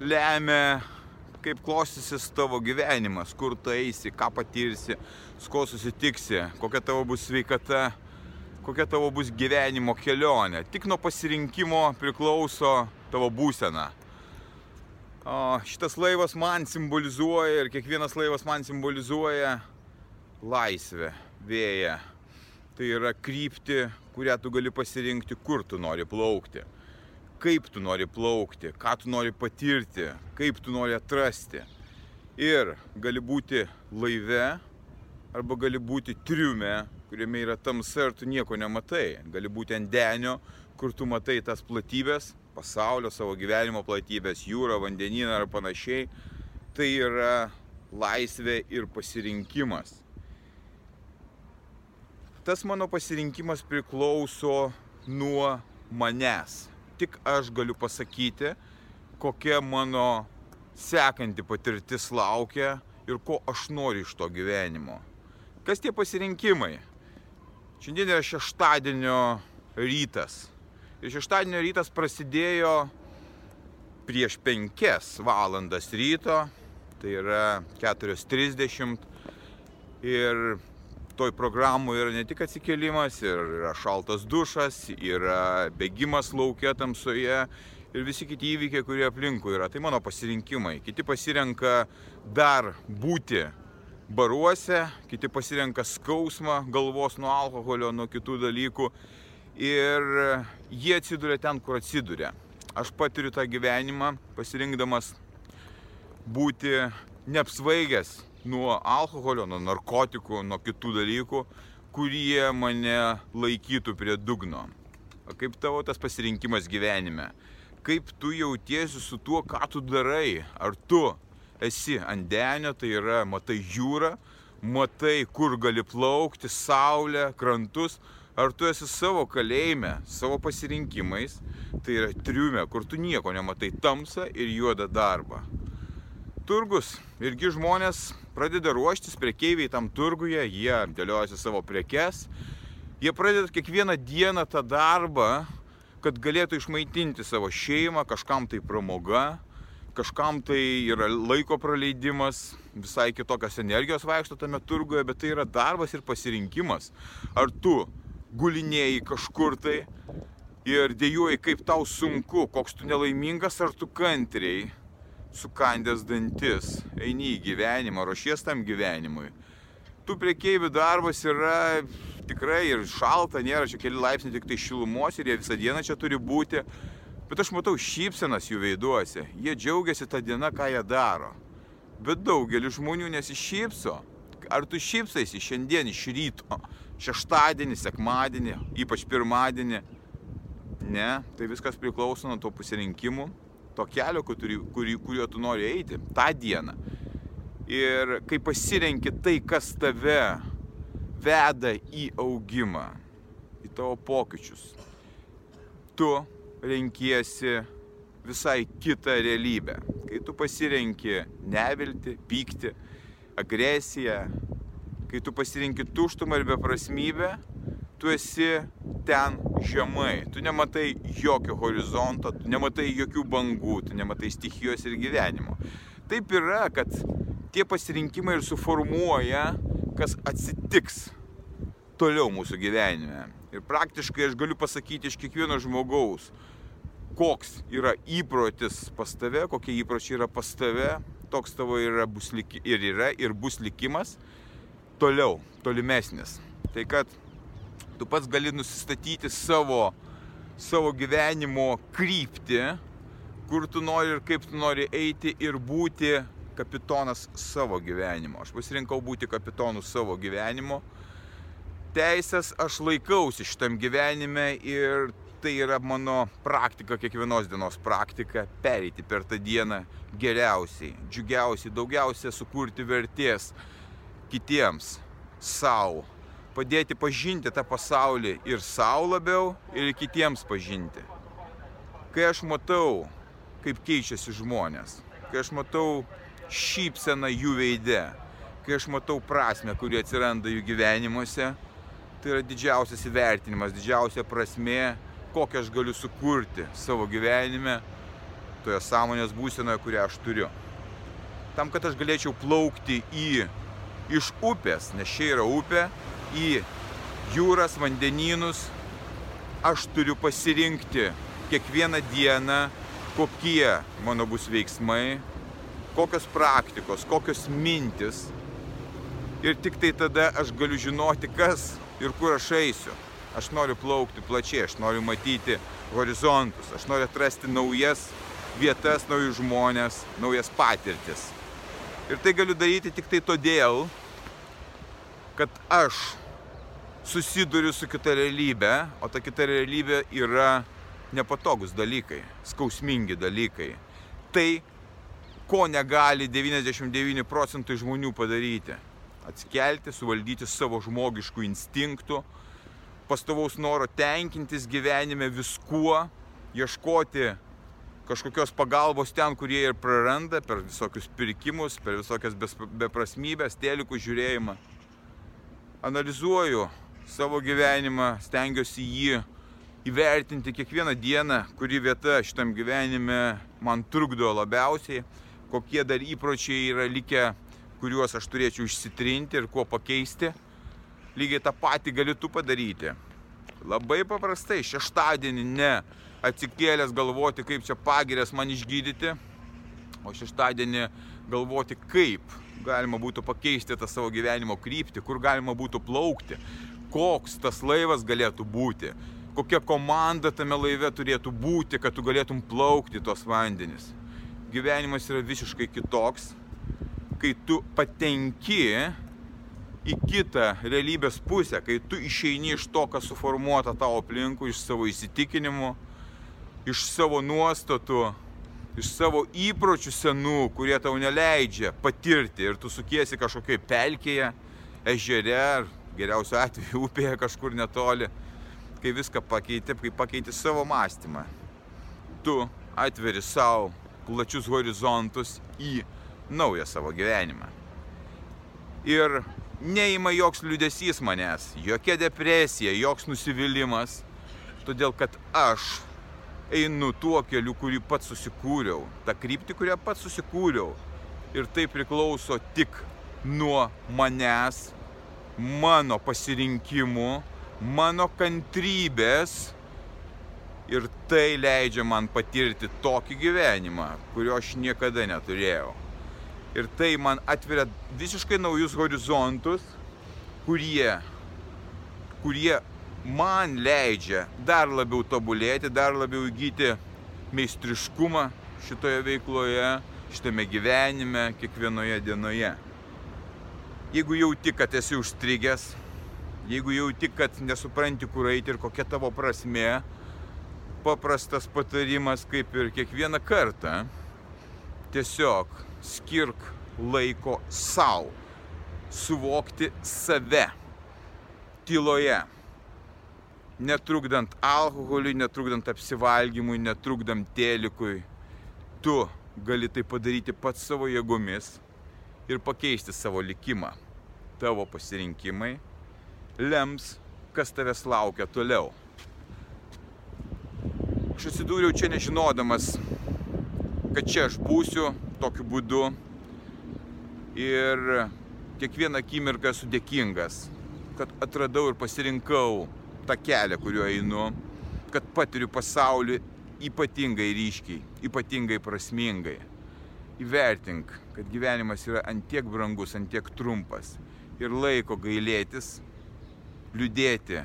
lemia, kaip klostysis tavo gyvenimas, kur tu eisi, ką patirsi, su kuo susitiksi, kokia tavo bus sveikata, kokia tavo bus gyvenimo kelionė. Tik nuo pasirinkimo priklauso tavo būsena. O šitas laivas man simbolizuoja ir kiekvienas laivas man simbolizuoja laisvę, vėją. Tai yra krypti, kurią tu gali pasirinkti, kur tu nori plaukti kaip tu nori plaukti, ką tu nori patirti, kaip tu nori atrasti. Ir gali būti laive, arba gali būti triume, kuriame yra tamsa ir tu nieko nematai. Gali būti ant denio, kur tu matai tas platybės, pasaulio, savo gyvenimo platybės, jūrą, vandenyną ar panašiai. Tai yra laisvė ir pasirinkimas. Tas mano pasirinkimas priklauso nuo manęs tik aš galiu pasakyti, kokia mano sekanti patirtis laukia ir ko aš noriu iš to gyvenimo. Kas tie pasirinkimai? Šiandien yra šeštadienio rytas. Ir šeštadienio rytas prasidėjo prieš 5 valandas ryto, tai yra 4.30. Ir toj programoje yra ne tik atsikėlimas, ir yra šaltas dušas, yra bėgimas laukia tamsoje ir visi kiti įvykiai, kurie aplinkui yra. Tai mano pasirinkimai. Kiti pasirenka dar būti baruose, kiti pasirenka skausmą galvos nuo alkoholio, nuo kitų dalykų ir jie atsiduria ten, kur atsiduria. Aš patiriu tą gyvenimą pasirinkdamas būti neapsvaigęs nuo alkoholio, nuo narkotikų, nuo kitų dalykų, kurie mane laikytų prie dugno. Kaip tavo tas pasirinkimas gyvenime? Kaip tu jautiesi su tuo, ką tu darai? Ar tu esi ant denio, tai yra matai jūrą, matai, kur gali plaukti, saulę, krantus, ar tu esi savo kalėjime, savo pasirinkimais, tai yra triume, kur tu nieko nematai tamsą ir juodą darbą turgus irgi žmonės pradeda ruoštis, prekeiviai tam turguje, jie dėliojasi savo prekes, jie pradeda kiekvieną dieną tą darbą, kad galėtų išmaitinti savo šeimą, kažkam tai pramoga, kažkam tai yra laiko praleidimas, visai kitokios energijos vaikšto tame turguje, bet tai yra darbas ir pasirinkimas. Ar tu gulinėjai kažkur tai ir dėjuoji, kaip tau sunku, koks tu nelaimingas, ar tu kantriai sukandęs dantis, eini į gyvenimą, ruošies tam gyvenimui. Tų priekeivių darbas yra tikrai ir šalta, nėra čia keli laipsniai tik tai šilumos ir jie visą dieną čia turi būti. Bet aš matau šypsenas jų veiduose, jie džiaugiasi tą dieną, ką jie daro. Bet daugelis žmonių nesišypso. Ar tu šypsaisi šiandien iš ryto, šeštadienį, sekmadienį, ypač pirmadienį? Ne, tai viskas priklauso nuo to pasirinkimų, to kelio, kurį, kurį, kuriuo tu nori eiti tą dieną. Ir kai pasirenki tai, kas tave veda į augimą, į tavo pokyčius, tu renkiesi visai kitą realybę. Kai tu pasirenki nevilti, pykti, agresiją, kai tu pasirenki tuštumą ir beprasmybę, tu esi ten žemai, tu nematai jokio horizonto, tu nematai jokių bangų, tu nematai stichijos ir gyvenimo. Taip yra, kad tie pasirinkimai ir suformuoja, kas atsitiks toliau mūsų gyvenime. Ir praktiškai aš galiu pasakyti iš kiekvieno žmogaus, koks yra įprotis pas tave, kokie įpročiai yra pas tave, toks tavo yra bus liki, ir yra ir bus likimas toliau, tolimesnis. Tai kad tu pats gali nusistatyti savo, savo gyvenimo kryptį, kur tu nori ir kaip tu nori eiti ir būti kapitonas savo gyvenimo. Aš pasirinkau būti kapitonu savo gyvenimo. Teisės aš laikausi šitam gyvenime ir tai yra mano praktika, kiekvienos dienos praktika, pereiti per tą dieną geriausiai, džiugiausiai, daugiausia sukurti vertės kitiems, savo, padėti pažinti tą pasaulį ir savo labiau, ir kitiems pažinti. Kai aš matau, kaip keičiasi žmonės, kai aš matau šypseną jų veide, kai aš matau prasme, kuri atsiranda jų gyvenimuose, tai yra didžiausias įvertinimas, didžiausia prasme, kokią aš galiu sukurti savo gyvenime, toje sąmonės būsenoje, kurią aš turiu. Tam, kad aš galėčiau plaukti į, iš upės, nes čia yra upė, į jūras, vandenynus, aš turiu pasirinkti kiekvieną dieną, kokie mano bus veiksmai, kokios praktikos, kokios mintis. Ir tik tai tada aš galiu žinoti, kas ir kur aš eisiu. Aš noriu plaukti plačiai, aš noriu matyti horizontus, aš noriu atrasti naujas vietas, naujus žmonės, naujas patirtis. Ir tai galiu daryti tik tai todėl, kad aš susiduriu su kita realybė, o ta kita realybė yra nepatogus dalykai, skausmingi dalykai. Tai, ko negali 99 procentai žmonių padaryti. Atsikelti, suvaldyti savo žmogiškų instinktų, pastovaus noro tenkintis gyvenime viskuo, ieškoti kažkokios pagalbos ten, kurie ir praranda per visokius pirkimus, per visokias beprasmybės, telikų žiūrėjimą. Analizuoju savo gyvenimą, stengiuosi jį įvertinti kiekvieną dieną, kuri vieta šitam gyvenime man trukdo labiausiai, kokie dar įpročiai yra likę, kuriuos aš turėčiau išsitrinti ir kuo pakeisti lygiai tą patį gali tu padaryti. Labai paprastai, šeštadienį ne atsikėlęs galvoti, kaip čia pagirės man išgydyti, o šeštadienį galvoti, kaip galima būtų pakeisti tą savo gyvenimo kryptį, kur galima būtų plaukti, koks tas laivas galėtų būti, kokia komanda tame laive turėtų būti, kad tu galėtum plaukti tos vandenis. Gyvenimas yra visiškai kitoks, kai tu patenki į kitą realybės pusę, kai tu išeini iš to, kas suformuota tavo aplinkų, iš savo įsitikinimų, iš savo nuostatų, iš savo įpročių senų, kurie tau neleidžia patirti ir tu sukiesi kažkokiai pelkėje, ežere ar geriausiu atveju upėje kažkur netoli, kai viską pakeiti, kai pakeiti savo mąstymą. Tu atveri savo plačius horizontus į naują savo gyvenimą. Ir neima joks liūdėsys manęs, jokia depresija, joks nusivylimas, todėl kad aš einu tuo keliu, kurį pats susikūriau, tą kryptį, kurią pats susikūriau. Ir tai priklauso tik nuo manęs, mano pasirinkimų, mano kantrybės. Ir tai leidžia man patirti tokį gyvenimą, kurio aš niekada neturėjau. Ir tai man atveria visiškai naujus horizontus, kurie, kurie man leidžia dar labiau tobulėti, dar labiau įgyti meistriškumą šitoje veikloje, šitame gyvenime, kiekvienoje dienoje. Jeigu jauti, kad esi užstrigęs, jeigu jauti, kad nesupranti, kur eiti ir kokia tavo prasme, paprastas patarimas kaip ir kiekvieną kartą, tiesiog skirk laiko savo, suvokti save tyloje, netrukdant alkoholiui, netrukdant apsivalgymui, netrukdant telikui. Tu gali tai padaryti pats savo jėgomis ir pakeisti savo likimą. Tavo pasirinkimai lems, kas tavęs laukia toliau. Aš atsidūriau čia nežinodamas, kad čia aš būsiu tokiu būdu ir kiekvieną akimirką esu dėkingas, kad atradau ir pasirinkau tą kelią, kuriuo einu, kad patiriu pasaulį ypatingai ryškiai, ypatingai prasmingai. Įvertink, kad gyvenimas yra antiek brangus, antiek trumpas ir laiko gailėtis, liūdėti,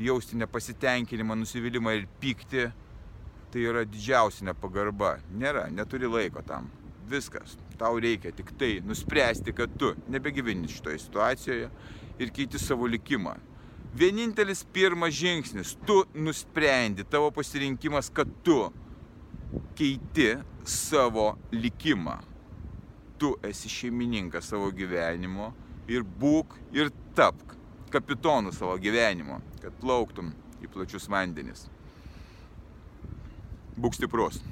jausti nepasitenkinimą, nusivylimą ir pykti tai yra didžiausia nepagarba. Nėra, neturi laiko tam. Viskas. Tau reikia tik tai nuspręsti, kad tu nebegyveni šitoje situacijoje ir keiti savo likimą. Vienintelis pirmas žingsnis, tu nusprendi, tavo pasirinkimas, kad tu keiti savo likimą. Tu esi šeimininkas savo gyvenimo ir būk ir tapk kapitonu savo gyvenimo, kad plauktum į plačius vandenis. Būk stiprus.